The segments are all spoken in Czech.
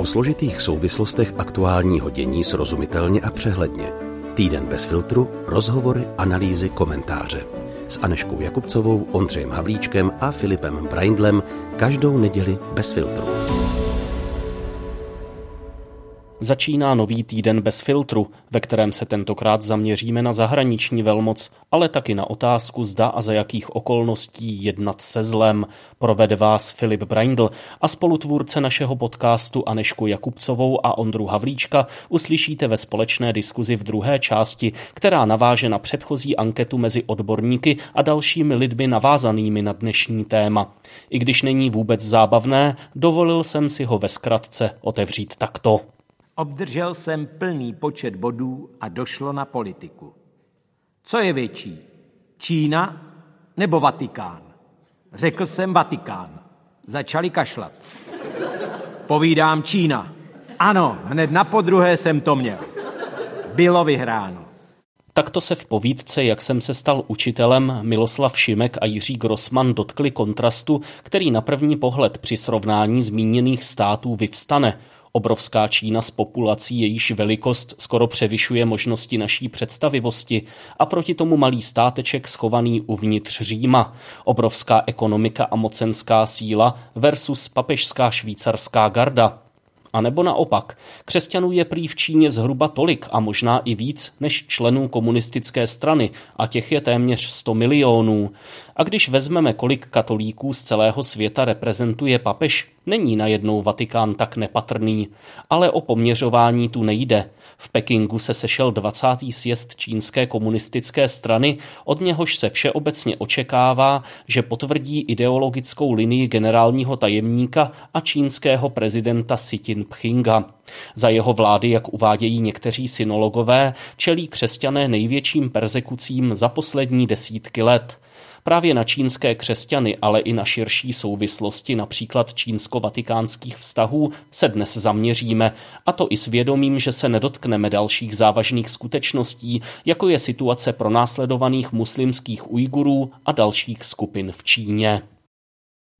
O složitých souvislostech aktuálního dění srozumitelně a přehledně. Týden bez filtru, rozhovory, analýzy, komentáře. S Aneškou Jakubcovou, Ondřejem Havlíčkem a Filipem Braindlem každou neděli bez filtru. Začíná nový týden bez filtru, ve kterém se tentokrát zaměříme na zahraniční velmoc, ale taky na otázku, zda a za jakých okolností jednat se zlem. Provede vás Filip Braindl a spolutvůrce našeho podcastu Anešku Jakubcovou a Ondru Havlíčka uslyšíte ve společné diskuzi v druhé části, která naváže na předchozí anketu mezi odborníky a dalšími lidmi navázanými na dnešní téma. I když není vůbec zábavné, dovolil jsem si ho ve zkratce otevřít takto. Obdržel jsem plný počet bodů a došlo na politiku. Co je větší? Čína nebo Vatikán? Řekl jsem Vatikán. Začali kašlat. Povídám Čína. Ano, hned na podruhé jsem to měl. Bylo vyhráno. Takto se v povídce, jak jsem se stal učitelem, Miloslav Šimek a Jiří Grossman dotkli kontrastu, který na první pohled při srovnání zmíněných států vyvstane – Obrovská Čína s populací, jejíž velikost skoro převyšuje možnosti naší představivosti a proti tomu malý státeček schovaný uvnitř Říma. Obrovská ekonomika a mocenská síla versus papežská švýcarská garda. A nebo naopak, křesťanů je prý v Číně zhruba tolik a možná i víc než členů komunistické strany a těch je téměř 100 milionů. A když vezmeme, kolik katolíků z celého světa reprezentuje papež, není najednou Vatikán tak nepatrný. Ale o poměřování tu nejde. V Pekingu se sešel 20. sjezd čínské komunistické strany, od něhož se všeobecně očekává, že potvrdí ideologickou linii generálního tajemníka a čínského prezidenta Xi Jinpinga. Za jeho vlády, jak uvádějí někteří synologové, čelí křesťané největším persekucím za poslední desítky let. Právě na čínské křesťany, ale i na širší souvislosti například čínsko-vatikánských vztahů se dnes zaměříme, a to i s vědomím, že se nedotkneme dalších závažných skutečností, jako je situace pronásledovaných muslimských Ujgurů a dalších skupin v Číně.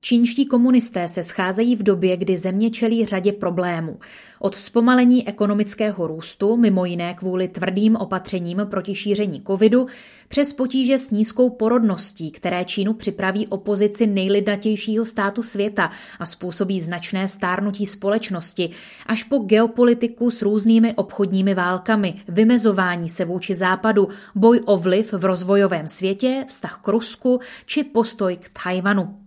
Čínští komunisté se scházejí v době, kdy země čelí řadě problémů. Od zpomalení ekonomického růstu, mimo jiné kvůli tvrdým opatřením proti šíření covidu, přes potíže s nízkou porodností, které Čínu připraví opozici nejlidnatějšího státu světa a způsobí značné stárnutí společnosti, až po geopolitiku s různými obchodními válkami, vymezování se vůči západu, boj o vliv v rozvojovém světě, vztah k Rusku či postoj k Tajvanu.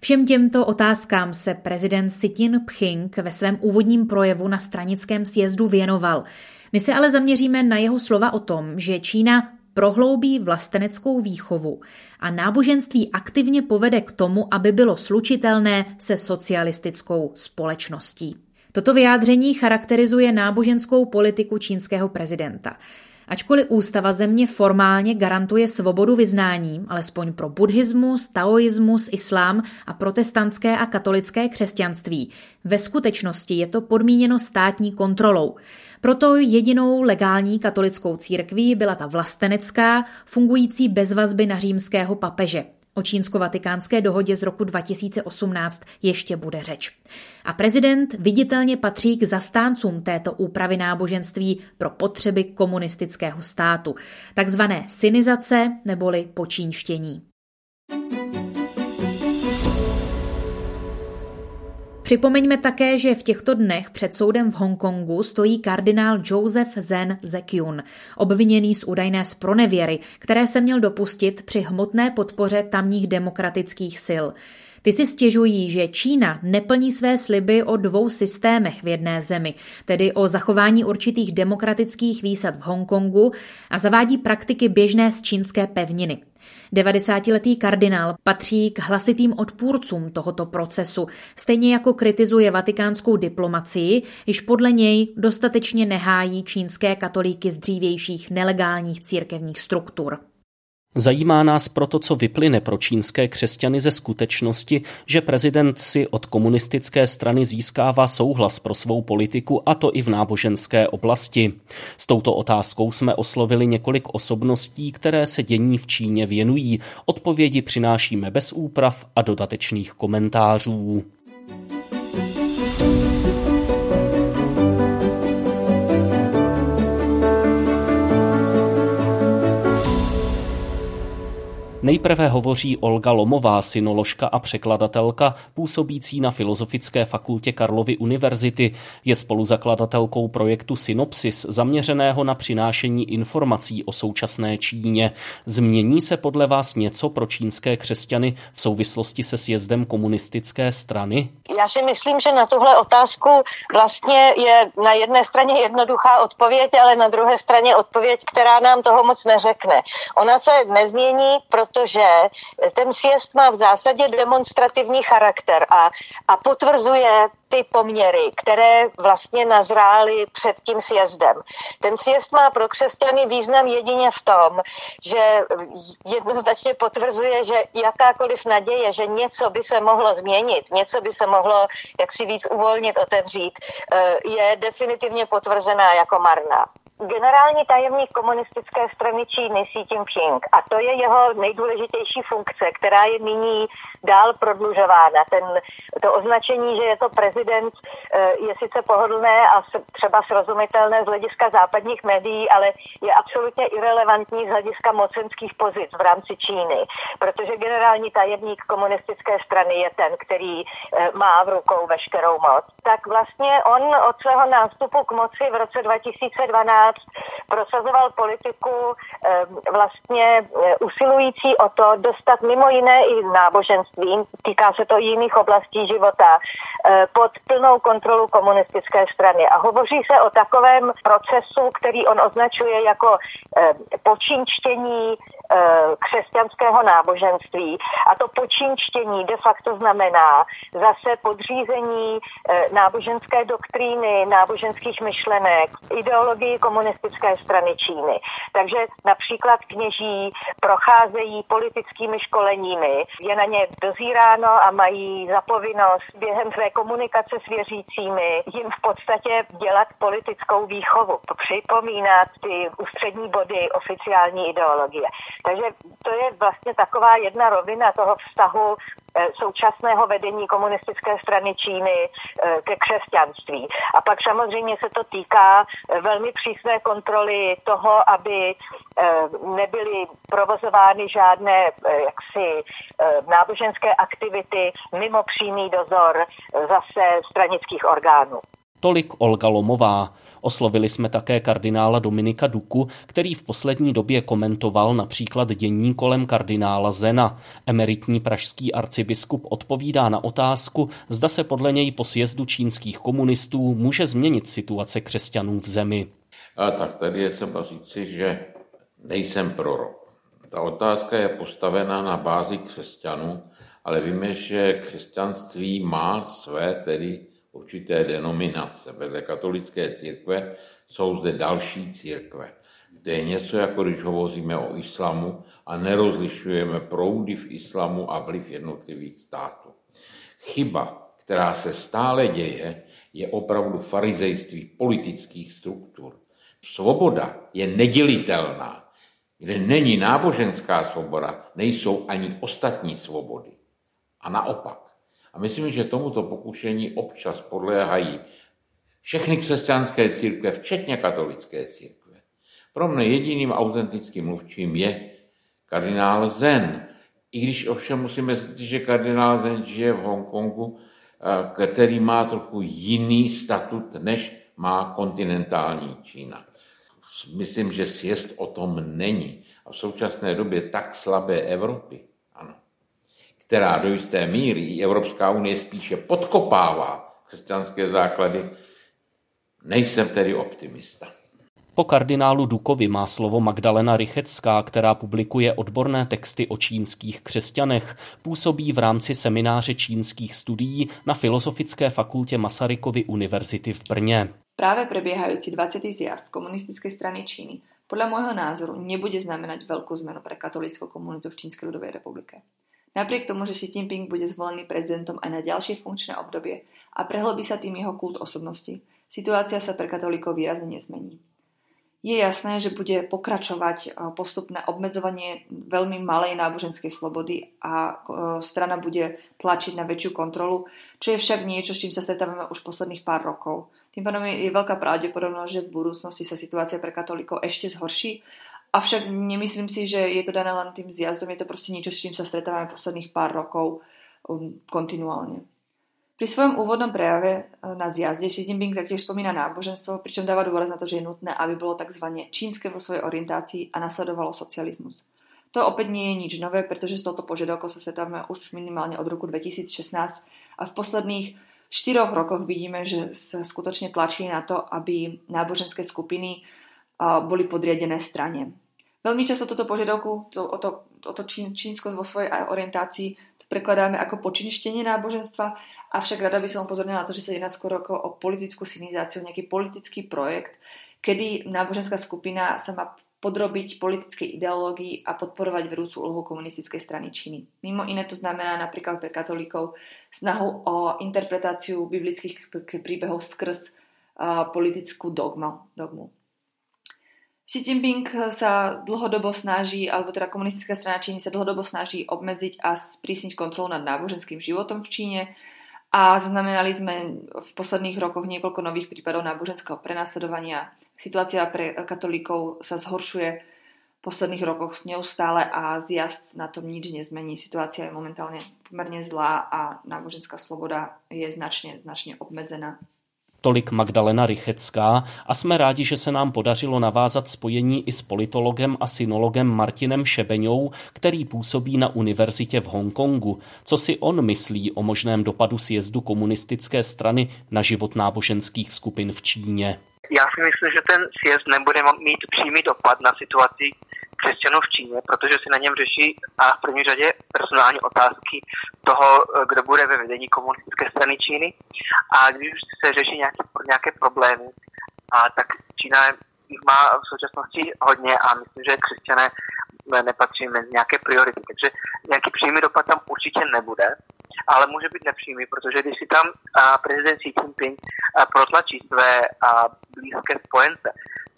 Všem těmto otázkám se prezident Xi Jinping ve svém úvodním projevu na stranickém sjezdu věnoval. My se ale zaměříme na jeho slova o tom, že Čína prohloubí vlasteneckou výchovu a náboženství aktivně povede k tomu, aby bylo slučitelné se socialistickou společností. Toto vyjádření charakterizuje náboženskou politiku čínského prezidenta. Ačkoliv ústava země formálně garantuje svobodu vyznání, alespoň pro buddhismus, taoismus, islám a protestantské a katolické křesťanství, ve skutečnosti je to podmíněno státní kontrolou. Proto jedinou legální katolickou církví byla ta vlastenecká, fungující bez vazby na římského papeže. O čínsko-vatikánské dohodě z roku 2018 ještě bude řeč. A prezident viditelně patří k zastáncům této úpravy náboženství pro potřeby komunistického státu, takzvané synizace neboli počínštění. Připomeňme také, že v těchto dnech před soudem v Hongkongu stojí kardinál Joseph Zen Zekyun, obviněný z údajné spronevěry, které se měl dopustit při hmotné podpoře tamních demokratických sil. Ty si stěžují, že Čína neplní své sliby o dvou systémech v jedné zemi, tedy o zachování určitých demokratických výsad v Hongkongu a zavádí praktiky běžné z čínské pevniny. 90-letý kardinál patří k hlasitým odpůrcům tohoto procesu, stejně jako kritizuje vatikánskou diplomacii, již podle něj dostatečně nehájí čínské katolíky z dřívějších nelegálních církevních struktur. Zajímá nás proto, co vyplyne pro čínské křesťany ze skutečnosti, že prezident si od komunistické strany získává souhlas pro svou politiku a to i v náboženské oblasti. S touto otázkou jsme oslovili několik osobností, které se dění v Číně věnují. Odpovědi přinášíme bez úprav a dodatečných komentářů. Nejprve hovoří Olga Lomová, synoložka a překladatelka, působící na Filozofické fakultě Karlovy univerzity. Je spoluzakladatelkou projektu Synopsis, zaměřeného na přinášení informací o současné Číně. Změní se podle vás něco pro čínské křesťany v souvislosti se sjezdem komunistické strany? Já si myslím, že na tuhle otázku vlastně je na jedné straně jednoduchá odpověď, ale na druhé straně odpověď, která nám toho moc neřekne. Ona se nezmění, protože ten sjezd má v zásadě demonstrativní charakter a, a potvrzuje ty poměry, které vlastně nazrály před tím sjezdem. Ten sjezd má pro křesťany význam jedině v tom, že jednoznačně potvrzuje, že jakákoliv naděje, že něco by se mohlo změnit, něco by se mohlo jaksi víc uvolnit, otevřít, eh, je definitivně potvrzená jako marná generální tajemník komunistické strany Číny Xi Jinping a to je jeho nejdůležitější funkce, která je nyní dál prodlužována. Ten, to označení, že je to prezident, eh, je sice pohodlné a třeba srozumitelné z hlediska západních médií, ale je absolutně irrelevantní z hlediska mocenských pozic v rámci Číny, protože generální tajemník komunistické strany je ten, který eh, má v rukou veškerou moc. Tak vlastně on od svého nástupu k moci v roce 2012 prosazoval politiku eh, vlastně usilující o to dostat mimo jiné i náboženství náboženstvím, týká se to i jiných oblastí života, eh, pod plnou kontrolu komunistické strany. A hovoří se o takovém procesu, který on označuje jako eh, počínčtění eh, křesťanského náboženství. A to počínčtění de facto znamená zase podřízení náboženské doktríny, náboženských myšlenek, ideologii komunistické strany Číny. Takže například kněží procházejí politickými školeními, je na ně dozíráno a mají zapovinnost během své komunikace s věřícími jim v podstatě dělat politickou výchovu, připomínat ty ústřední body oficiální ideologie. Takže to je vlastně taková jedna rovina toho vztahu současného vedení komunistické strany Číny eh, ke křesťanství. A pak samozřejmě se to týká eh, velmi přísné kontroly toho, aby nebyly provozovány žádné jaksi náboženské aktivity mimo přímý dozor zase stranických orgánů. Tolik Olga Lomová. Oslovili jsme také kardinála Dominika Duku, který v poslední době komentoval například dění kolem kardinála Zena. Emeritní pražský arcibiskup odpovídá na otázku, zda se podle něj po sjezdu čínských komunistů může změnit situace křesťanů v zemi. A tak tady je třeba říci, že nejsem prorok. Ta otázka je postavena na bázi křesťanů, ale víme, že křesťanství má své tedy určité denominace. Vedle katolické církve jsou zde další církve. To je něco, jako když hovoříme o islamu a nerozlišujeme proudy v islamu a vliv jednotlivých států. Chyba, která se stále děje, je opravdu farizejství politických struktur. Svoboda je nedělitelná. Kde není náboženská svoboda, nejsou ani ostatní svobody. A naopak. A myslím, že tomuto pokušení občas podléhají všechny křesťanské církve, včetně katolické církve. Pro mne jediným autentickým mluvčím je kardinál Zen. I když ovšem musíme říct, že kardinál Zen žije v Hongkongu, který má trochu jiný statut, než má kontinentální Čína. Myslím, že sjezd o tom není. A v současné době tak slabé Evropy, která do jisté míry i Evropská unie spíše podkopává křesťanské základy, nejsem tedy optimista. Po kardinálu Dukovi má slovo Magdalena Rychecká, která publikuje odborné texty o čínských křesťanech. Působí v rámci semináře čínských studií na Filozofické fakultě Masarykovy univerzity v Brně. Práve prebiehajúci 20. zjazd komunistickej strany Číny podľa môjho názoru nebude znamenať veľkú zmenu pre katolícku komunitu v Čínskej ľudovej republike. Napriek tomu, že Xi Jinping bude zvolený prezidentom aj na ďalšie funkčné obdobie a prehlbí sa tým jeho kult osobnosti, situácia sa pre katolíkov výrazne nezmení. Je jasné, že bude pokračovať eh, postupné obmedzovanie veľmi malej náboženskej slobody a eh, strana bude tlačiť na väčšiu kontrolu, čo je však niečo, s čím sa stretávame už posledných pár rokov. Tým pádom je veľká pravdepodobnosť, že v budúcnosti sa situácia pre katolíkov ešte zhorší, avšak nemyslím si, že je to dané len tým zjazdom, je to proste niečo, s čím sa stretávame posledných pár rokov um, kontinuálne. Pri svojom úvodnom prejave e, na zjazde Xi Jinping taktiež spomína náboženstvo, pričom dáva dôraz na to, že je nutné, aby bolo tzv. čínske vo svojej orientácii a nasledovalo socializmus. To opäť nie je nič nové, pretože s touto požiadavkou sa stretávame už minimálne od roku 2016 a v posledných štyroch rokoch vidíme, že sa skutočne tlačí na to, aby náboženské skupiny boli podriadené strane. Veľmi často toto požiadavku, o to, o to čín, čínsko vo svojej orientácii prekladáme ako počiništenie náboženstva, avšak rada by som upozornila na to, že sa jedná skoro ako o politickú synizáciu, nejaký politický projekt, kedy náboženská skupina sa má podrobiť politickej ideológii a podporovať vedúcu úlohu komunistickej strany Číny. Mimo iné to znamená napríklad pre katolíkov snahu o interpretáciu biblických príbehov skrz uh, politickú dogmu. dogmu. Xi Jinping sa dlhodobo snaží, alebo teda komunistická strana Číny sa dlhodobo snaží obmedziť a sprísniť kontrolu nad náboženským životom v Číne a zaznamenali sme v posledných rokoch niekoľko nových prípadov náboženského prenasledovania. Situácia pre katolíkov sa zhoršuje v posledných rokoch neustále a zjazd na tom nič nezmení. Situácia je momentálne pomerne zlá a náboženská sloboda je značne, značne obmedzená. Tolik Magdalena Rychecká a jsme rádi, že se nám podařilo navázat spojení i s politologem a synologem Martinem Šebeňou, který působí na univerzitě v Hongkongu. Co si on myslí o možném dopadu sjezdu komunistické strany na život náboženských skupin v Číně? Já si myslím, že ten sjezd nebude mít přímý dopad na situaci křesťanů v Číně, protože si na něm řeší a v první řadě personální otázky toho, kdo bude ve vedení komunistické strany Číny. A když se řeší nějaké, nějaké problémy, a tak Čína jich má v současnosti hodně a myslím, že křesťané nepatří mezi nějaké priority. Takže nějaký přímý dopad tam určitě nebude, ale může být nepřímý, protože když si tam prezident Xi Jinping protlačí své blízké spojence,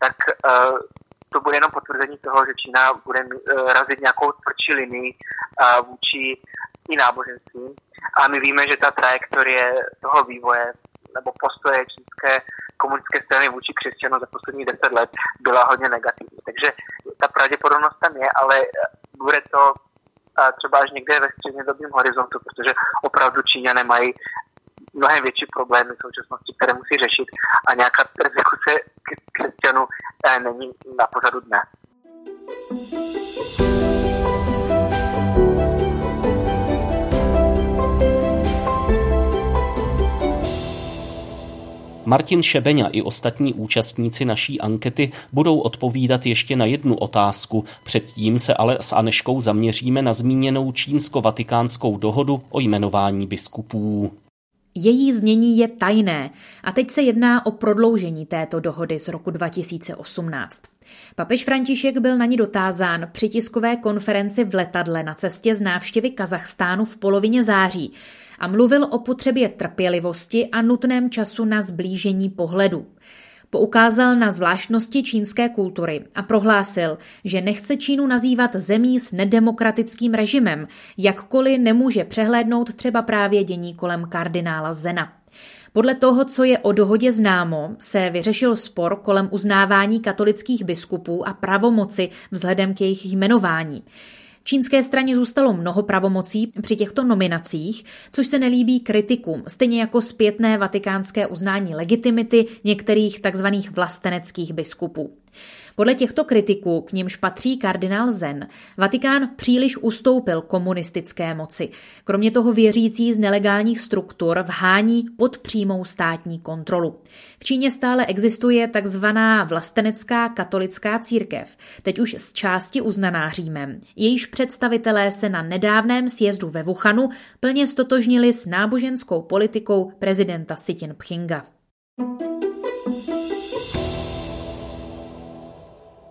tak to bude jenom potvrzení toho, že Čína bude eh, razit nějakou tvrdší linii eh, vůči i náboženství. A my víme, že ta trajektorie toho vývoje nebo postoje čínské komunistické strany vůči křesťanům za posledních deset let byla hodně negativní. Takže ta pravděpodobnost tam je, ale bude to eh, třeba až někde ve střednědobém horizontu, protože opravdu Číňané mají mnohem větší problémy v současnosti, které musí řešit a nějaká persekuce křesťanů eh, není na pořadu dne. Martin Šebeňa i ostatní účastníci naší ankety budou odpovídat ještě na jednu otázku. Předtím se ale s Aneškou zaměříme na zmíněnou čínsko-vatikánskou dohodu o jmenování biskupů. Její znění je tajné a teď se jedná o prodloužení této dohody z roku 2018. Papež František byl na ní dotázán při tiskové konferenci v letadle na cestě z návštěvy Kazachstánu v polovině září a mluvil o potřebě trpělivosti a nutném času na zblížení pohledu. Poukázal na zvláštnosti čínské kultury a prohlásil, že nechce Čínu nazývat zemí s nedemokratickým režimem, jakkoliv nemůže přehlédnout třeba právě dění kolem kardinála Zena. Podle toho, co je o dohodě známo, se vyřešil spor kolem uznávání katolických biskupů a pravomoci vzhledem k jejich jmenování. Čínské straně zůstalo mnoho pravomocí při těchto nominacích, což se nelíbí kritikům, stejně jako zpětné vatikánské uznání legitimity některých tzv. vlasteneckých biskupů. Podle těchto kritiků, k nímž patří kardinál Zen, Vatikán příliš ustoupil komunistické moci. Kromě toho věřící z nelegálních struktur vhání pod přímou státní kontrolu. V Číně stále existuje takzvaná vlastenecká katolická církev, teď už z části uznaná Římem. Jejíž představitelé se na nedávném sjezdu ve Wuhanu plně stotožnili s náboženskou politikou prezidenta Xi Jinpinga.。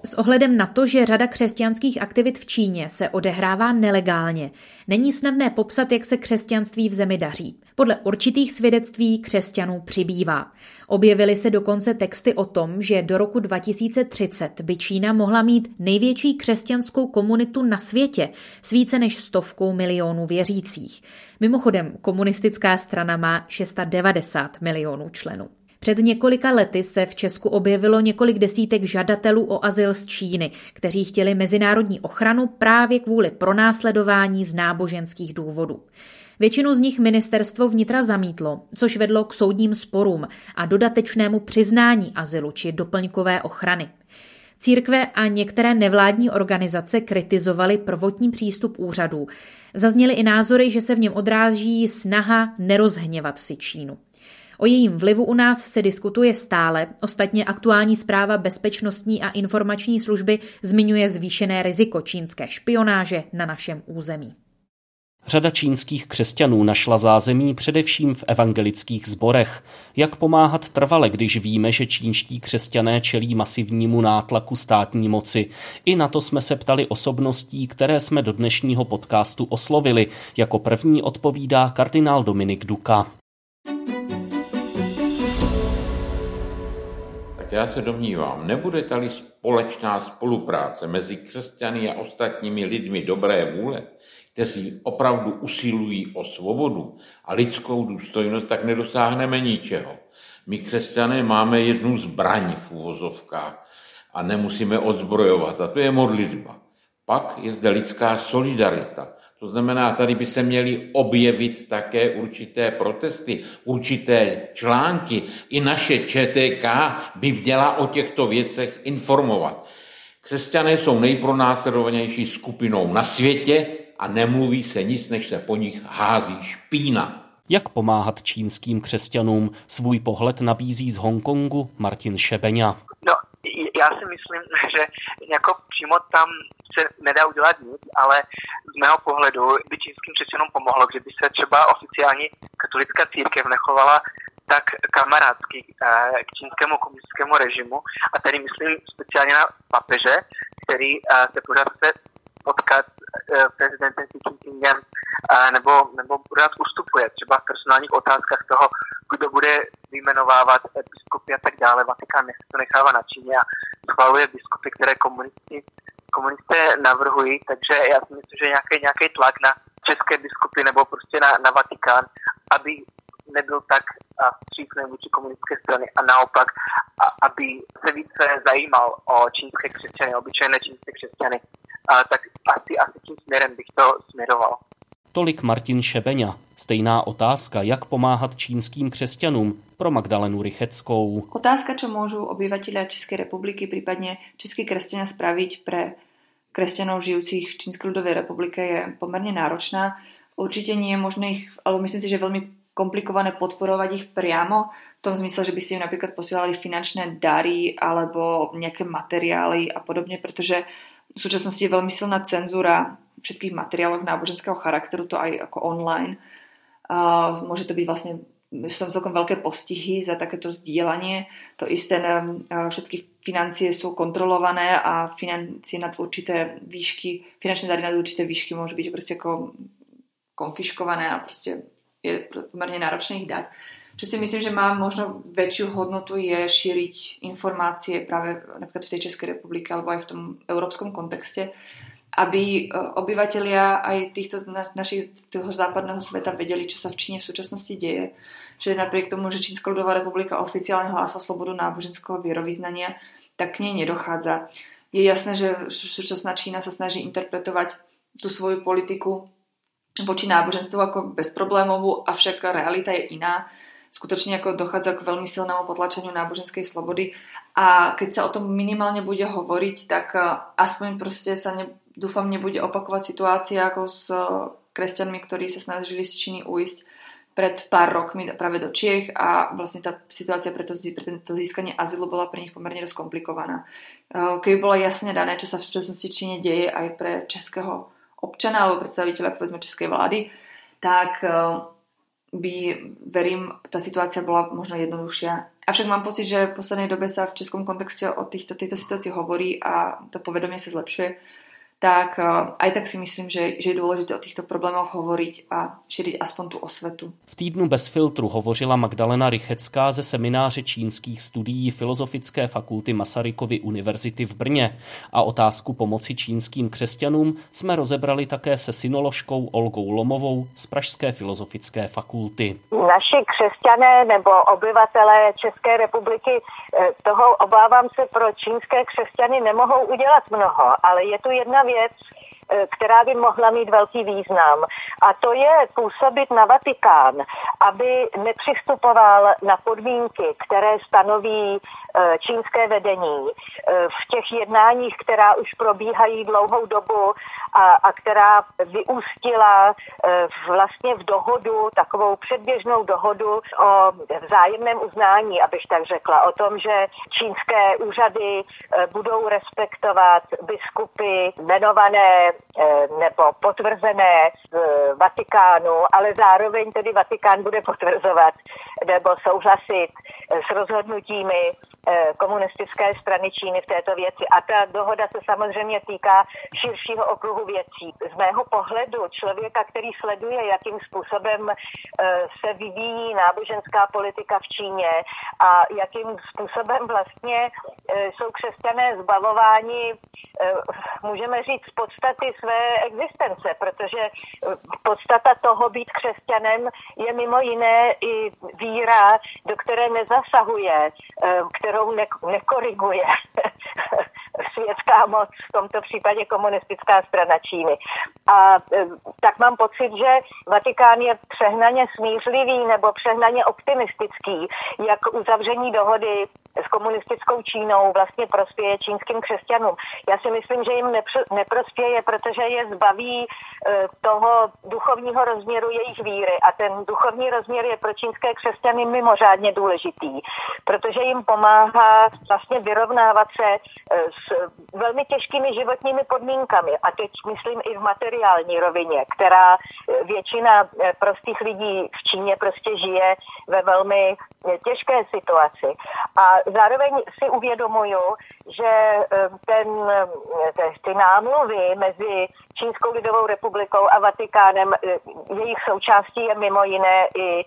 S ohledem na to, že řada křesťanských aktivit v Číně se odehrává nelegálně, není snadné popsat, jak se křesťanství v zemi daří. Podle určitých svědectví křesťanů přibývá. Objevily se dokonce texty o tom, že do roku 2030 by Čína mohla mít největší křesťanskou komunitu na světě s více než stovkou milionů věřících. Mimochodem, komunistická strana má 690 milionů členů. Před několika lety se v Česku objevilo několik desítek žadatelů o azyl z Číny, kteří chtěli mezinárodní ochranu právě kvůli pronásledování z náboženských důvodů. Většinu z nich ministerstvo vnitra zamítlo, což vedlo k soudním sporům a dodatečnému přiznání azylu či doplňkové ochrany. Církve a některé nevládní organizace kritizovaly prvotní přístup úřadů. Zazněly i názory, že se v něm odráží snaha nerozhněvat si Čínu. O jejím vlivu u nás se diskutuje stále. Ostatně aktuální zpráva Bezpečnostní a informační služby zmiňuje zvýšené riziko čínské špionáže na našem území. Řada čínských křesťanů našla zázemí především v evangelických zborech. Jak pomáhat trvale, když víme, že čínští křesťané čelí masivnímu nátlaku státní moci? I na to jsme se ptali osobností, které jsme do dnešního podcastu oslovili. Jako první odpovídá kardinál Dominik Duka. Já se domnívám, nebude-li společná spolupráce mezi křesťany a ostatními lidmi dobré vůle, kteří opravdu usilují o svobodu a lidskou důstojnost, tak nedosáhneme ničeho. My křesťané máme jednu zbraň v úvozovkách a nemusíme odzbrojovat a to je modlitba. Pak je zde lidská solidarita. To znamená, tady by se měly objevit také určité protesty, určité články. I naše ČTK by měla o těchto věcech informovat. Křesťané jsou nejpronásledovanější skupinou na světě a nemluví se nic, než se po nich hází špína. Jak pomáhat čínským křesťanům? Svůj pohled nabízí z Hongkongu Martin Šebeňa. Já si myslím, že jako přímo tam se nedá udělat nic, ale z mého pohledu by čínským křesťanům pomohlo, kdyby se třeba oficiální katolická církev nechovala tak kamarádsky eh, k čínskému komunistickému režimu. A tady myslím speciálně na papeže, který eh, se pořád chce potkat eh, prezidentem Xi Jinpingem nebo, nebo pořád ustupuje třeba v personálních otázkách toho, kdo bude vyjmenovávat biskupy a tak dále. Vatikán to nechává na Číně a schvaluje biskupy, které komunisti komunisté navrhují, takže já si myslím, že nějaký, nějaký tlak na české biskupy nebo prostě na, na Vatikán, aby nebyl tak vstřícný vůči komunistické strany a naopak, a, aby se více zajímal o čínské křesťany, obyčejné čínské křesťany, a, tak asi, asi tím směrem bych to směroval. Tolik Martin Šebeňa. Stejná otázka, jak pomáhat čínským křesťanům pro Magdalenu Rycheckou. Otázka, čo môžu obyvatelia Českej republiky, prípadne českí kresťania spraviť pre kresťanov žijúcich v Čínskej ľudovej republike je pomerne náročná. Určite nie je možné ich, alebo myslím si, že je veľmi komplikované podporovať ich priamo, v tom zmysle, že by si im napríklad posielali finančné dary alebo nejaké materiály a podobne, pretože v súčasnosti je veľmi silná cenzúra všetkých materiálov náboženského charakteru, to aj ako online. Uh, môže to byť vlastne sú tam celkom veľké postihy za takéto zdieľanie. To isté, všetky financie sú kontrolované a financie nad určité výšky, finančné dary nad určité výšky môžu byť proste ako konfiškované a proste je pomerne náročné ich dať. Čo si myslím, že má možno väčšiu hodnotu je šíriť informácie práve napríklad v tej Českej republike alebo aj v tom európskom kontexte, aby e, obyvatelia aj týchto našich toho západného sveta vedeli, čo sa v Číne v súčasnosti deje. Že napriek tomu, že Čínska ľudová republika oficiálne hlása slobodu náboženského vierovýznania, tak k nej nedochádza. Je jasné, že súčasná Čína sa snaží interpretovať tú svoju politiku voči náboženstvu ako bezproblémovú, avšak realita je iná. Skutočne ako dochádza k veľmi silnému potlačeniu náboženskej slobody a keď sa o tom minimálne bude hovoriť, tak e, aspoň proste sa ne, dúfam, nebude opakovať situácia ako s eh, kresťanmi, ktorí sa snažili z Číny uísť pred pár rokmi práve do Čiech a vlastne tá situácia pre to, pre to získanie azylu bola pre nich pomerne dosť komplikovaná. Eh, keby bolo jasne dané, čo sa v súčasnosti Číne deje aj pre českého občana alebo predstaviteľa povedzme českej vlády, tak eh, by, verím, tá situácia bola možno jednoduchšia. Avšak mám pocit, že v poslednej dobe sa v českom kontexte o týchto, tejto situácii hovorí a to povedomie sa zlepšuje tak eh, aj tak si myslím, že, že je dôležité o týchto problémoch hovoriť a šíriť aspoň tu osvetu. V týdnu bez filtru hovořila Magdalena Rychecká ze semináře čínských studií Filozofické fakulty Masarykovy univerzity v Brně a otázku pomoci čínským křesťanům jsme rozebrali také se synoložkou Olgou Lomovou z Pražské filozofické fakulty. Naši křesťané nebo obyvatelé České republiky eh, toho obávám se pro čínské křesťany nemohou udělat mnoho, ale je tu jedna věc, věc, eh, která by mohla mít velký význam. A to je působit na Vatikán, aby nepřistupoval na podmínky, které stanoví eh, čínské vedení eh, v těch jednáních, která už probíhají dlouhou dobu a, a která vyústila vlastně v dohodu, takovou předběžnou dohodu o vzájemném uznání, abych tak řekla, o tom, že čínské úřady budou respektovat biskupy jmenované eh, nebo potvrzené z Vatikánu, ale zároveň tedy Vatikán bude potvrzovat nebo souhlasit s rozhodnutími Eh, komunistické strany Číny v této věci. A ta dohoda se samozřejmě týká širšího okruhu věcí. Z mého pohledu člověka, který sleduje, jakým způsobem eh, se vyvíjí náboženská politika v Číně a jakým způsobem vlastně eh, jsou křesťané zbavováni, můžeme říct, z podstaty své existence, protože podstata toho být křesťanem je mimo jiné i víra, do které nezasahuje, které kterou ne- nekoriguje světská moc, v tomto případě komunistická strana Číny. A e, tak mám pocit, že Vatikán je přehnaně smířlivý nebo přehnaně optimistický, jak uzavření dohody s komunistickou Čínou vlastně prospěje čínským křesťanům. Já si myslím, že jim nepr- neprospěje, protože je zbaví e, toho duchovního rozměru jejich víry a ten duchovní rozměr je pro čínské křesťany mimořádně důležitý, protože jim pomáhá vlastně vyrovnávat se e, s velmi těžkými životními podmínkami a teď myslím i v materiální rovině, která e, většina prostých lidí v Číně prostě žije ve velmi těžké situaci. A zároveň si uvědomuju, že eh, ten, eh, ty námluvy mezi Čínskou lidovou republikou a Vatikánem, eh, jejich součástí je mimo jiné i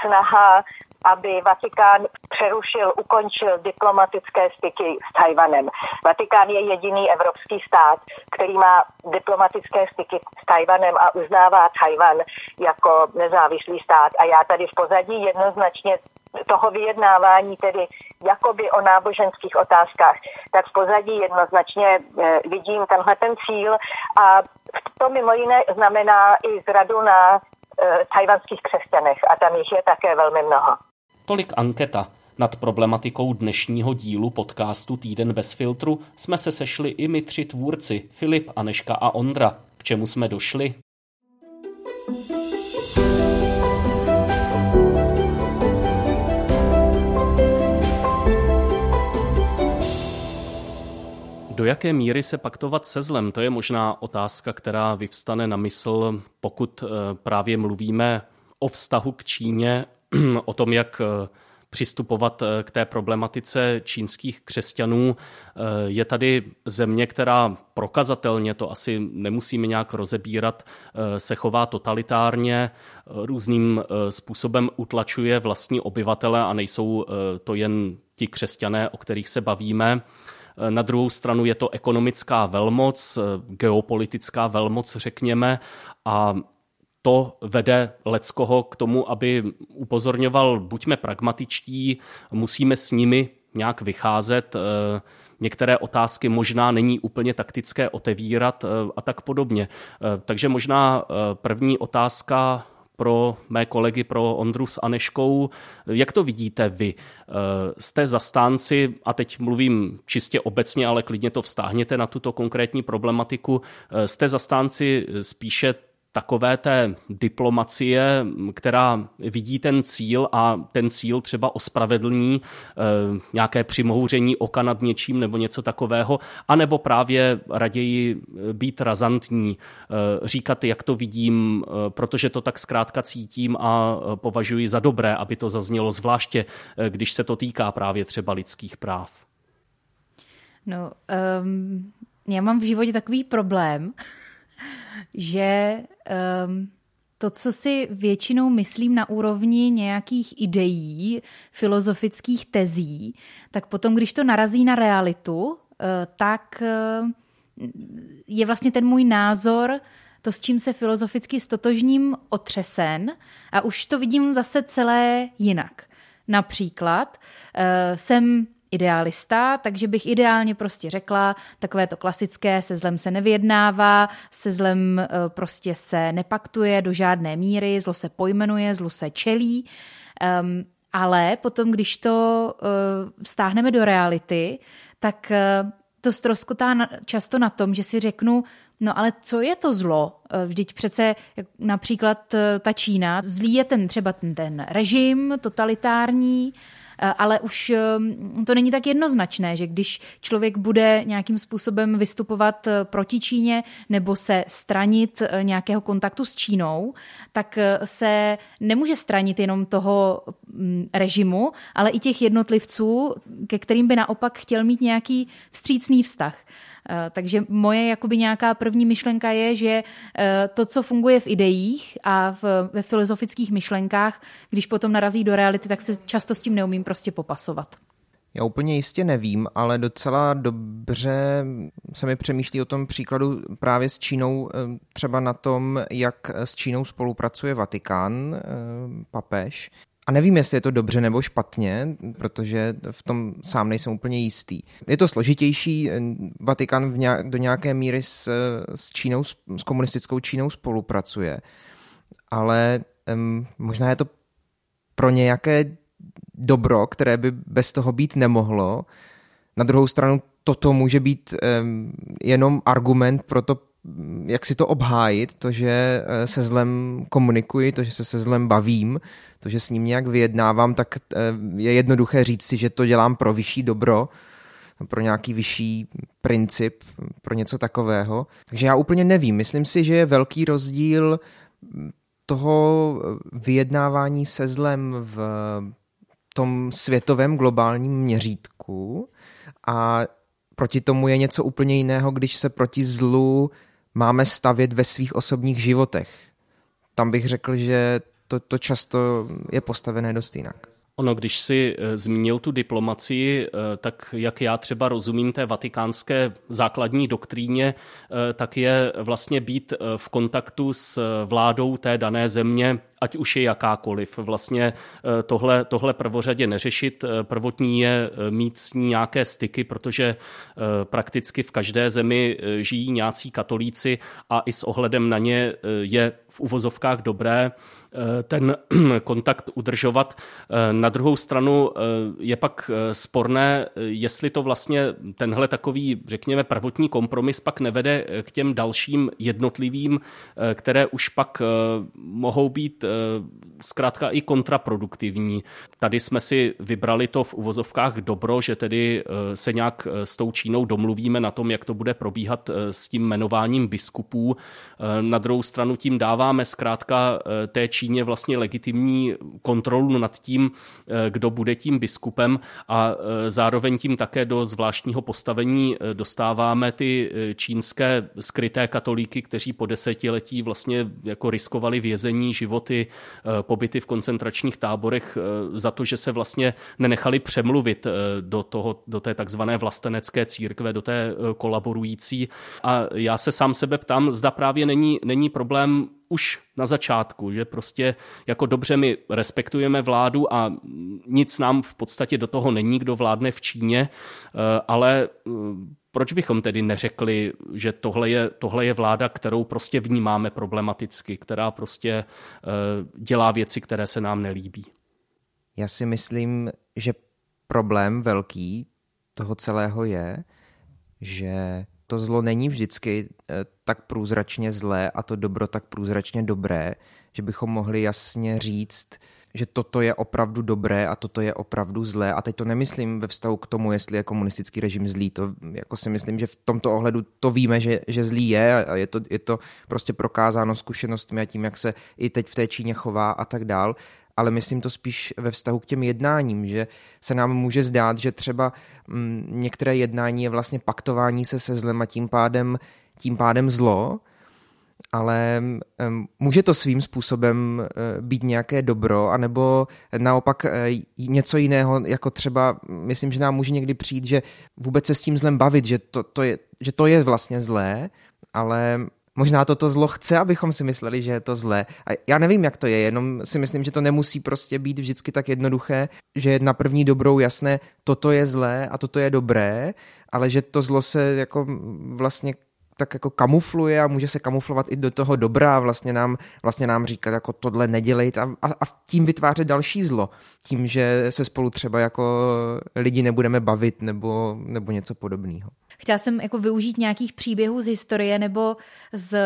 snaha aby Vatikán přerušil, ukončil diplomatické styky s Tajvanem. Vatikán je jediný evropský stát, který má diplomatické styky s Tajvanem a uznává Tajvan jako nezávislý stát. A já tady v pozadí jednoznačně toho vyjednávání, tedy jakoby o náboženských otázkách, tak v pozadí jednoznačně eh, vidím tenhle ten cíl a to mimo jiné znamená i zradu na eh, tajvanských křesťanech a tam jich je také velmi mnoho. Tolik anketa. Nad problematikou dnešního dílu podcastu Týden bez filtru jsme se sešli i my tři tvůrci, Filip, Aneška a Ondra. K čemu jsme došli? Do jaké míry se paktovat se zlem? To je možná otázka, která vyvstane na mysl, pokud eh, právě mluvíme o vztahu k Číně, o tom, jak eh, přistupovat eh, k té problematice čínských křesťanů. Je tady země, která prokazatelně, to asi nemusíme nějak rozebírat, se chová totalitárně, různým způsobem utlačuje vlastní obyvatele a nejsou to jen ti křesťané, o kterých se bavíme. Na druhou stranu je to ekonomická velmoc, geopolitická velmoc, řekněme, a to vede Leckoho k tomu, aby upozorňoval, buďme pragmatičtí, musíme s nimi nějak vycházet, některé otázky možná není úplně taktické otevírat a tak podobně. Takže možná první otázka pro mé kolegy, pro Ondru s Aneškou. Jak to vidíte vy? Eh, jste zastánci, a teď mluvím čistě obecně, ale klidně to vztáhněte na tuto konkrétní problematiku, eh, jste zastánci spíše takové té diplomacie, která vidí ten cíl a ten cíl třeba ospravedlní eh, nějaké přimouření oka nad něčím nebo něco takového, anebo právě raději být razantní, říkat, jak to vidím, protože to tak zkrátka cítím a považuji za dobré, aby to zaznělo, zvláště když se to týká právě třeba lidských práv. No, um, já mám v životě takový problém, že um, to, co si většinou myslím na úrovni nějakých ideí, filozofických tezí, tak potom, když to narazí na realitu, uh, tak uh, je vlastně ten můj názor, to, s čím se filozoficky stotožním, otřesen a už to vidím zase celé jinak. Například uh, jsem idealista, takže bych ideálně prostě řekla, takové to klasické, se zlem se nevyjednává, se zlem eh, prostě se nepaktuje do žádné míry, zlo se pojmenuje, zlo se čelí, um, ale potom, když to uh, stáhneme do reality, tak uh, to stroskotá na, často na tom, že si řeknu, No ale co je to zlo? Vždyť přece například ta Čína, zlý je ten třeba ten, ten režim totalitární, Eh, ale už ehm, to není tak jednoznačné, že když člověk bude nějakým způsobem vystupovat eh, proti Číně nebo se stranit eh, nějakého kontaktu s Čínou, tak se nemůže stranit jenom toho mm, režimu, ale i těch jednotlivců, ke kterým by naopak chtěl mít nějaký vstřícný vztah. Eh, takže moje jakoby nějaká první myšlenka je, že eh, to, co funguje v ideích a v, ve filozofických myšlenkách, když potom narazí do reality, tak se často s tím neumím prostě popasovat. Já úplně jistě nevím, ale docela dobře se mi přemýšlí o tom příkladu právě s Čínou, eh, třeba na tom, jak s Čínou spolupracuje Vatikán, papež. A nevím, jestli je to dobře nebo špatně, protože v tom sám nejsem úplně jistý. Je to složitější, Vatikán v nějak, do nějaké míry s, s Čínou, s komunistickou Čínou spolupracuje, ale um, možná je to pro nějaké dobro, které by bez toho být nemohlo. Na druhou stranu toto může být um, jenom argument pro to, jak si to obhájit, to, že eh, se zlem komunikuji, to, že se se zlem bavím, to, že s ním nějak vyjednávám, tak eh, je jednoduché říct si, že to dělám pro vyšší dobro, pro nějaký vyšší princip, pro něco takového. Takže já úplně nevím. Myslím si, že je velký rozdíl toho vyjednávání se zlem v tom světovém globálním měřítku a proti tomu je něco úplně jiného, když se proti zlu máme stavět ve svých osobních životech. Tam bych řekl, že to, to často je postavené dost jinak. Ono, když si eh, zmínil tu diplomacii, eh, tak jak já třeba rozumím té vatikánské základní doktríně, eh, tak je vlastně být v kontaktu s vládou té dané země, ať už je jakákoliv. Vlastně tohle, tohle prvořadě neřešit. Prvotní je mít s ní nějaké styky, protože prakticky v každé zemi žijí nějací katolíci a i s ohledem na ně je v uvozovkách dobré ten kontakt udržovat. Eh, na druhou stranu eh, je pak sporné, jestli to vlastně tenhle takový, řekněme, prvotní kompromis pak nevede k těm dalším jednotlivým, které už pak mohou být zkrátka i kontraproduktivní. Tady jsme si vybrali to v uvozovkách dobro, že tedy se nějak s tou Čínou domluvíme na tom, jak to bude probíhat s tím jmenováním biskupů. Na druhou stranu tím dáváme zkrátka té Číně vlastně legitimní kontrolu nad tím, eh, kdo bude tím biskupem a eh, zároveň tím také do zvláštního postavení eh, dostáváme ty čínské skryté katolíky, kteří po desetiletí vlastně jako riskovali vězení, životy, pobyty v koncentračních táborech za to, že se vlastně nenechali přemluvit do, toho, do té takzvané vlastenecké církve, do té kolaborující. A já se sám sebe ptám, zda právě není, není problém už na začátku, že prostě jako dobře my respektujeme vládu a nic nám v podstatě do toho není, kdo vládne v Číně, eh, ale eh, proč bychom tedy neřekli, že tohle je, tohle je vláda, kterou prostě vnímáme problematicky, která prostě eh, dělá věci, které se nám nelíbí? Já si myslím, že problém velký toho celého je, že to zlo není vždycky eh, tak průzračně zlé a to dobro tak průzračně dobré, že bychom mohli jasně říct, že toto je opravdu dobré a toto je opravdu zlé. A teď to nemyslím ve vztahu k tomu, jestli je komunistický režim zlý. To jako si myslím, že v tomto ohledu to víme, že, že zlý je a je to, je to prostě prokázáno zkušenostmi a tím, jak se i teď v té Číně chová a tak dál ale myslím to spíš ve vztahu k těm jednáním, že se nám může zdát, že třeba mm, některé jednání je vlastně paktování se se zlem a tím pádem, tím pádem zlo, ale může to svým způsobem eh, být nějaké dobro, anebo naopak eh, něco jiného, jako třeba, myslím, že nám může někdy přijít, že vůbec se s tím zlem bavit, že to, to, je, že to je vlastně zlé, ale možná toto zlo chce, abychom si mysleli, že je to zlé. A já nevím, jak to je, jenom si myslím, že to nemusí prostě být vždycky tak jednoduché, že je na první dobrou jasné, toto je zlé a toto je dobré, ale že to zlo se jako vlastně tak jako kamufluje a může se kamuflovat i do toho dobra a vlastně nám, vlastně nám říkat jako tohle nedělejte a, a, a tím vytvářet další zlo. Tím, že se spolu třeba jako lidi nebudeme bavit nebo, nebo něco podobného. Chtěla jsem jako využít nějakých příběhů z historie nebo z,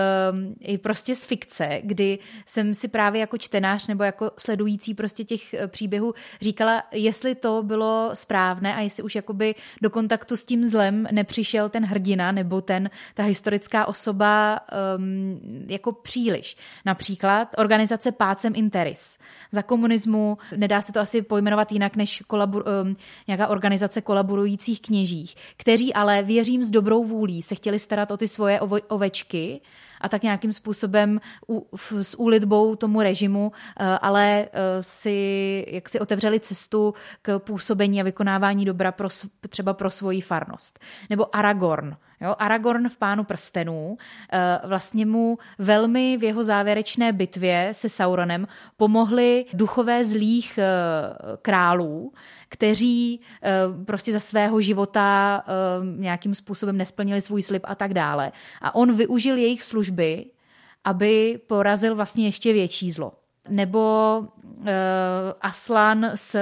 i prostě z fikce, kdy jsem si právě jako čtenář nebo jako sledující prostě těch eh, příběhů říkala, jestli to bylo správné a jestli už jakoby do kontaktu s tím zlem nepřišel ten hrdina nebo ten, ta historická osoba um, jako příliš. Například organizace Pácem Interis. Za komunismu nedá se to asi pojmenovat jinak než kolabor, um, nějaká organizace kolaborujících kněžích, kteří ale věřím s dobrou vůlí se chtěli starat o ty svoje ovečky a tak nějakým způsobem u, s úlitbou tomu režimu, eh, ale eh, si jak si otevřeli cestu k působení a vykonávání dobra pro, třeba pro svoji farnost. Nebo Aragorn, Jo, Aragorn v Pánu prstenů eh, vlastně mu velmi v jeho závěrečné bitvě se Sauronem pomohli duchové zlých eh, králů, kteří eh, prostě za svého života nějakým způsobem nesplnili svůj slib a tak dále. A on využil jejich služby, aby porazil vlastně ještě větší zlo. Nebo Aslan s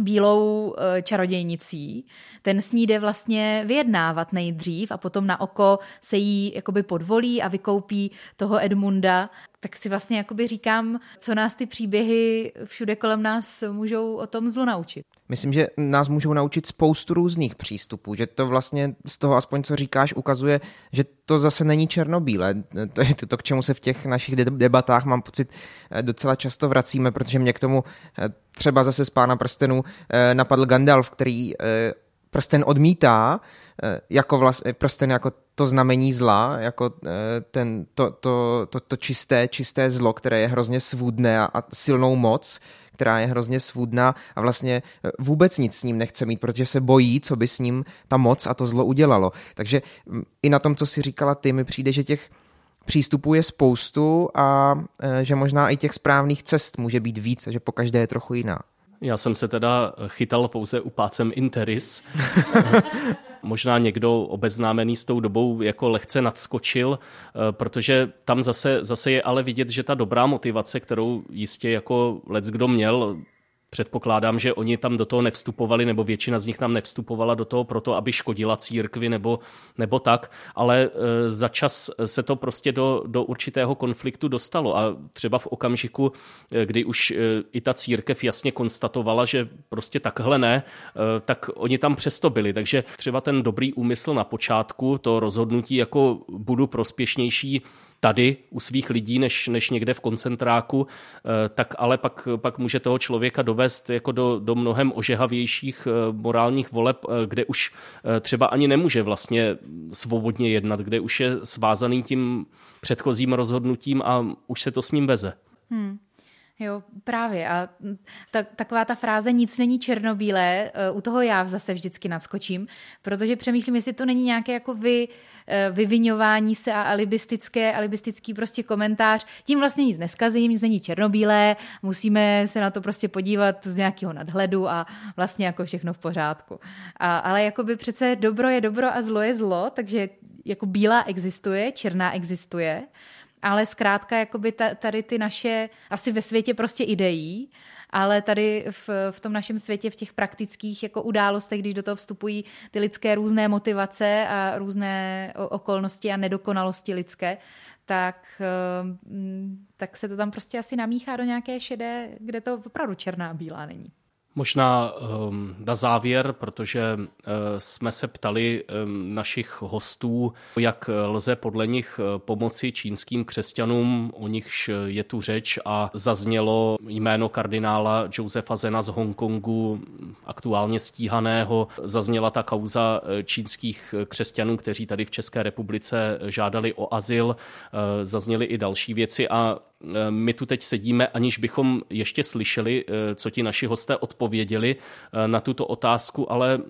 bílou čarodějnicí, ten s ní jde vlastně vyjednávat nejdřív a potom na oko se jí jakoby podvolí a vykoupí toho Edmunda. Tak si vlastně jakoby říkám, co nás ty příběhy všude kolem nás můžou o tom zlu naučit. Myslím, že nás můžou naučit spoustu různých přístupů, že to vlastně z toho aspoň, co říkáš, ukazuje, že to zase není černobílé. To je to, k čemu se v těch našich debatách, mám pocit, docela často vracíme, protože mě k tomu eh, třeba zase z Pána prstenů eh, napadl Gandalf, který eh, prsten odmítá jako vlastně, prsten jako to znamení zla, jako eh, ten, to, to, to, to čisté, čisté zlo, které je hrozně svůdné a, a silnou moc, která je hrozně svůdná a vlastně vůbec nic s ním nechce mít, protože se bojí, co by s ním ta moc a to zlo udělalo. Takže mm, i na tom, co si říkala ty, mi přijde, že těch přístupů je spoustu a že možná i těch správných cest může být víc a že po každé je trochu jiná. Já jsem se teda chytal pouze upácem Interis. Možná někdo obeznámený s tou dobou jako lehce nadskočil, eh, protože tam zase, zase je ale vidět, že ta dobrá motivace, kterou jistě jako lec kdo měl, Předpokládám, že oni tam do toho nevstupovali, nebo většina z nich tam nevstupovala do toho proto, aby škodila církvi nebo, nebo tak, ale e, za čas se to prostě do, do určitého konfliktu dostalo a třeba v okamžiku, e, kdy už e, i ta církev jasně konstatovala, že prostě takhle ne, tak oni tam přesto byli. Takže třeba ten dobrý úmysl na počátku, to rozhodnutí jako budu prospěšnější tady u svých lidí, než, než někde v koncentráku, eh, tak ale pak, pak může toho člověka dovést jako do, do mnohem ožehavějších eh, morálních voleb, eh, kde už třeba ani nemůže vlastně svobodně jednat, kde už je svázaný tím předchozím rozhodnutím a už se to s ním veze. Hmm. Jo, právě. A ta, taková ta fráze nic není černobílé, u toho já zase vždycky nadskočím, protože přemýšlím, jestli to není nějaké jako vy, Eh, vyvinování se a alibistické, alibistický prostě komentář. Tím vlastně nic neskazím, nic není černobílé, musíme se na to prostě podívat z nějakého nadhledu a vlastně jako všechno v pořádku. A, ale jako by přece dobro je dobro a zlo je zlo, takže jako bílá existuje, černá existuje, ale zkrátka jakoby tady ty naše, asi ve světě prostě ideí, ale tady v, v tom našem světě, v těch praktických jako událostech, když do toho vstupují ty lidské různé motivace a různé okolnosti a nedokonalosti lidské, tak, eh, tak se to tam prostě asi namíchá do nějaké šedé, kde to opravdu černá bílá není. Možná um, na závěr, protože uh, jsme se ptali um, našich hostů, jak lze podle nich uh, pomoci čínským křesťanům, o nichž je tu řeč a zaznělo jméno kardinála Josefa Zena z Hongkongu, aktuálně stíhaného. Zazněla ta kauza uh, čínských křesťanů, kteří tady v České republice žádali o azyl. Zazněly i další věci a Eh, my tu teď sedíme, aniž bychom ještě slyšeli, eh, co ti naši hosté odpověděli eh, na tuto otázku, ale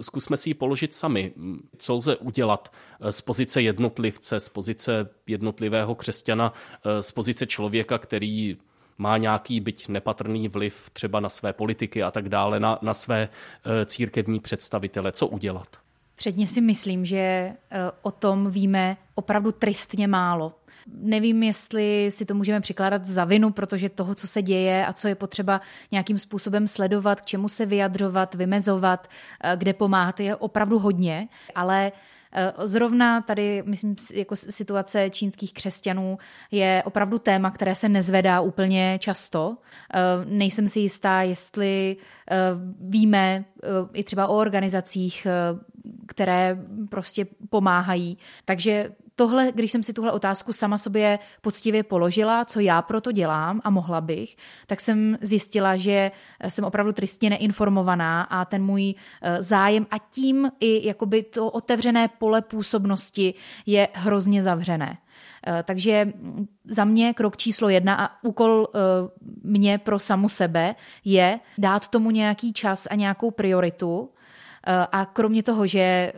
zkusme si ji položit sami. Co lze udělat z pozice jednotlivce, z pozice jednotlivého křesťana, z pozice člověka, který má nějaký byť nepatrný vliv třeba na své politiky a tak dále, na, na své církevní představitele. Co udělat? Předně si myslím, že o tom víme opravdu tristně málo. Nevím, jestli si to můžeme přikládat za vinu, protože toho, co se děje a co je potřeba nějakým způsobem sledovat, k čemu se vyjadřovat, vymezovat, eh, kde pomáhat, je opravdu hodně, ale eh, Zrovna tady, myslím, jako situace čínských křesťanů je opravdu téma, které se nezvedá úplně často. Eh, nejsem si jistá, jestli víme i třeba o organizacích, které prostě pomáhají. Takže tohle, když jsem si tuhle otázku sama sobě poctivě položila, co já pro to dělám a mohla bych, tak jsem zjistila, že jsem opravdu tristně neinformovaná a ten můj eh, zájem a tím i jakoby to otevřené pole působnosti je hrozně zavřené. Eh, takže za mě krok číslo jedna a úkol eh, mě pro samu sebe je dát tomu nějaký čas a nějakou prioritu, Eh, a kromě toho, že eh,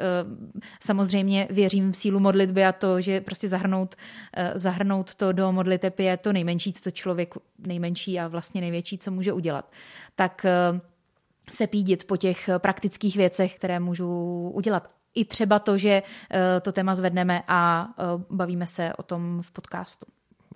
samozřejmě věřím v sílu modlitby a to, že prostě zahrnout, eh, zahrnout to do modliteb je to nejmenší, co člověk nejmenší a vlastně největší, co může udělat. Tak se pídit po těch praktických věcech, které můžu udělat. I třeba to, že to téma zvedneme a bavíme se o tom v podcastu.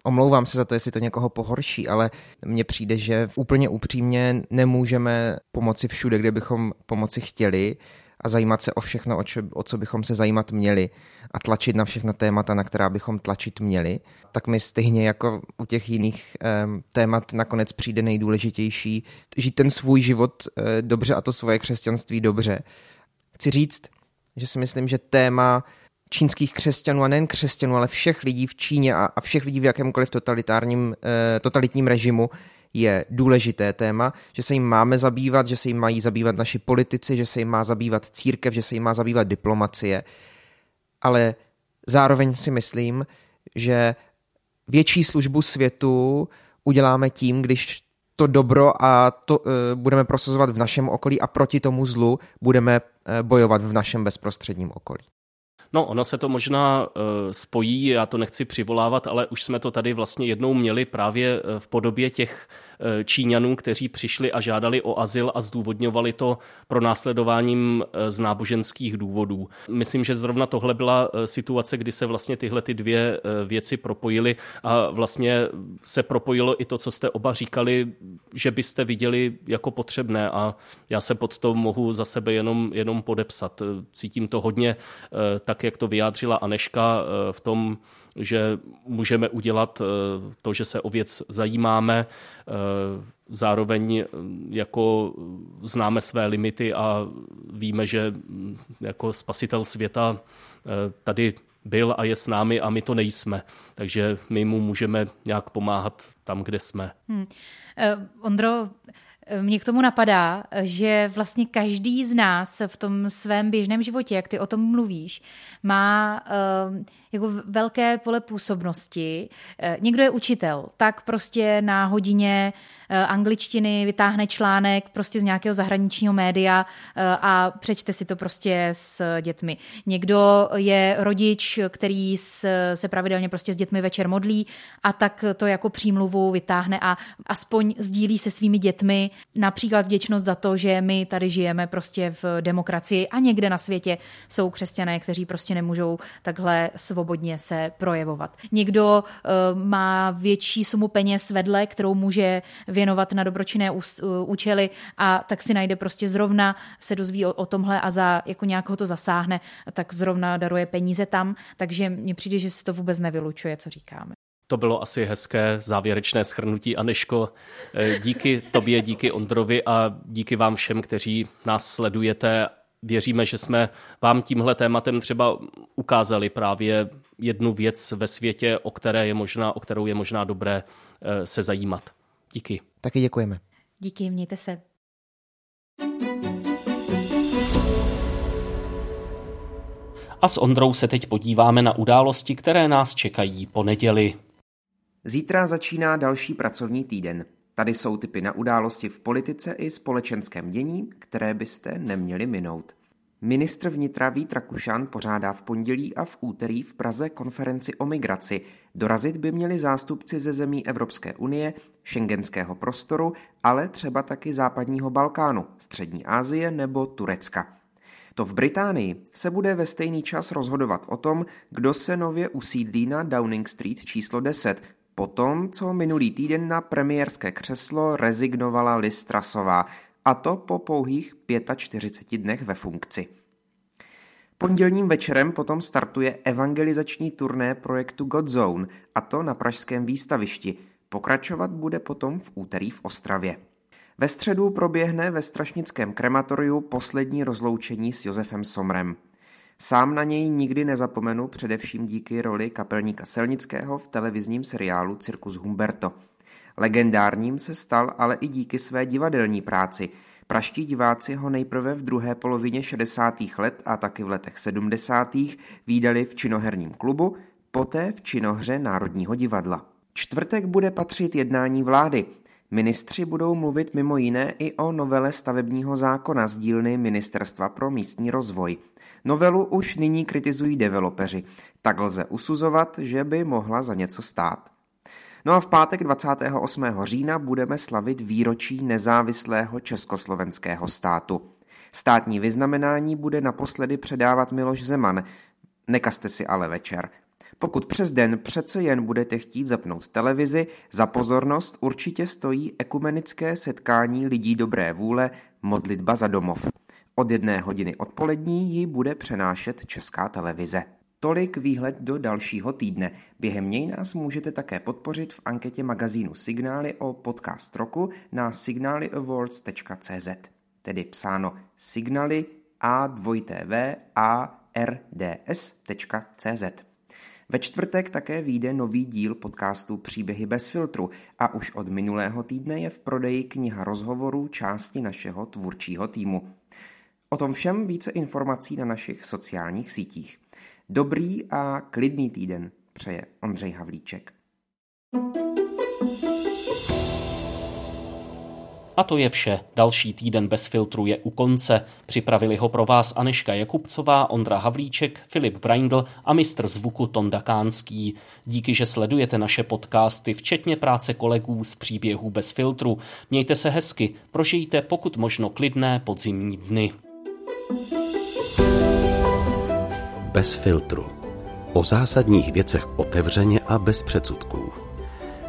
Omlouvám se za to, jestli to někoho pohorší, ale mně přijde, že úplně upřímně nemůžeme pomoci všude, kde bychom pomoci chtěli a zajímat se o všechno, o, čo, o co bychom se zajímat měli a tlačit na všechna témata, na která bychom tlačit měli, tak mi stejně jako u těch jiných eh, témat nakonec přijde nejdůležitější žít ten svůj život eh, dobře a to svoje křesťanství dobře. Chci říct, že si myslím, že téma čínských křesťanů a nejen křesťanů, ale všech lidí v Číně a, a všech lidí v jakémkoliv totalitárním, eh, totalitním režimu je důležité téma, že se jim máme zabývat, že se jim mají zabývat naši politici, že se jim má zabývat církev, že se jim má zabývat diplomacie. Ale zároveň si myslím, že větší službu světu uděláme tím, když to dobro a to uh, budeme prosazovat v našem okolí a proti tomu zlu budeme uh, bojovat v našem bezprostředním okolí. No, ono se to možná uh, spojí, já to nechci přivolávat, ale už jsme to tady vlastně jednou měli právě eh, v podobě těch uh, Číňanů, kteří přišli a žádali o azyl a zdůvodňovali to pro následováním uh, z náboženských důvodů. Myslím, že zrovna tohle byla uh, situace, kdy se vlastně tyhle ty dvě věci propojily a vlastně se propojilo i to, co jste oba říkali, že byste viděli jako potřebné a já se pod to mohu za sebe jenom, jenom podepsat. Cítím to hodně tak, jak to vyjádřila Aneška eh, v tom, že můžeme udělat eh, to, že se o věc zajímáme, eh, zároveň jako známe své limity a víme, že mm, jako spasitel světa tady byl a je s námi a my to nejsme. Takže my mu můžeme nějak pomáhat tam, kde jsme. Hmm. Ondro, mě k tomu napadá, že vlastně každý z nás v tom svém běžném životě, jak ty o tom mluvíš, má uh, jako velké pole působnosti. Uh, někdo je učitel, tak prostě na hodině uh, angličtiny vytáhne článek prostě z nějakého zahraničního média uh, a přečte si to prostě s dětmi. Někdo je rodič, který se pravidelně prostě s dětmi večer modlí a tak to jako přímluvu vytáhne a aspoň sdílí se svými dětmi například vděčnost za to, že my tady žijeme prostě v demokracii a někde na světě jsou křesťané, kteří prostě nemůžou takhle svobodně svobodně se projevovat. Někdo uh, má větší sumu peněz vedle, kterou může věnovat na dobročinné účely a tak si najde prostě zrovna, se dozví o, o tomhle a za jako nějak ho to zasáhne, tak zrovna daruje peníze tam. Takže mně přijde, že se to vůbec nevylučuje, co říkáme. To bylo asi hezké závěrečné schrnutí. Aneško, eh, díky tobě, díky Ondrovi a díky vám všem, kteří nás sledujete. Věříme, že jsme vám tímhle tématem třeba ukázali právě jednu věc ve světě, o, které je možná, o kterou je možná dobré eh, se zajímat. Díky. Taky děkujeme. Díky, mějte se. A s Ondrou se teď podíváme na události, které nás čekají po neděli. Zítra začíná další pracovní týden. Tady jsou typy na události v politice i společenském dění, které byste neměli minout. Ministr vnitra Vít Rakušan pořádá v pondělí a v úterý v Praze konferenci o migraci. Dorazit by měli zástupci ze zemí Evropské unie, šengenského prostoru, ale třeba taky západního Balkánu, střední Asie nebo Turecka. To v Británii se bude ve stejný čas rozhodovat o tom, kdo se nově usídlí na Downing Street číslo 10, potom, co minulý týden na premiérské křeslo rezignovala Liz Trasová, a to po pouhých 45 dnech ve funkci. Pondělním večerem potom startuje evangelizační turné projektu Godzone, a to na pražském výstavišti. Pokračovat bude potom v úterý v Ostravě. Ve středu proběhne ve Strašnickém krematoriu poslední rozloučení s Josefem Somrem. Sám na něj nikdy nezapomenu především díky roli kapelníka Selnického v televizním seriálu Cirkus Humberto. Legendárním se stal ale i díky své divadelní práci. Praští diváci ho nejprve v druhé polovině 60. let a taky v letech 70. výdali v činoherním klubu, poté v činohře Národního divadla. Čtvrtek bude patřit jednání vlády. Ministři budou mluvit mimo jiné i o novele stavebního zákona z dílny Ministerstva pro místní rozvoj. Novelu už nyní kritizují developeři. Tak lze usuzovat, že by mohla za něco stát. No a v pátek 28. října budeme slavit výročí nezávislého československého státu. Státní vyznamenání bude naposledy předávat Miloš Zeman. Nekaste si ale večer. Pokud přes den přece jen budete chtít zapnout televizi, za pozornost určitě stojí ekumenické setkání lidí dobré vůle Modlitba za domov. Od jedné hodiny odpolední ji bude přenášet Česká televize. Tolik výhled do dalšího týdne. Během něj nás můžete také podpořit v anketě magazínu Signály o podcast roku na signalyawards.cz, tedy psáno signaly a dvojtv a rds.cz. Ve čtvrtek také vyjde nový díl podcastu Příběhy bez filtru a už od minulého týdne je v prodeji kniha rozhovorů části našeho tvůrčího týmu. O tom všem více informací na našich sociálních sítích. Dobrý a klidný týden přeje Ondřej Havlíček. A to je vše. Další týden bez filtru je u konce. Připravili ho pro vás Aneška Jakubcová, Ondra Havlíček, Filip Braindl a mistr zvuku Tonda Kánský. Díky, že sledujete naše podcasty, včetně práce kolegů z příběhů bez filtru. Mějte se hezky, prožijte pokud možno klidné podzimní dny. Bez filtru. O zásadních věcech otevřeně a bez předsudků.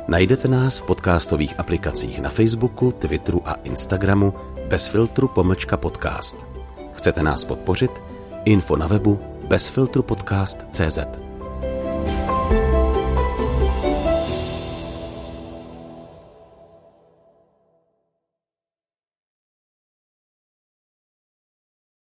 Najdete nás v podcastových aplikacích na Facebooku, Twitteru a Instagramu bez filtru pomlčka podcast. Chcete nás podpořit? Info na webu bezfiltrupodcast.cz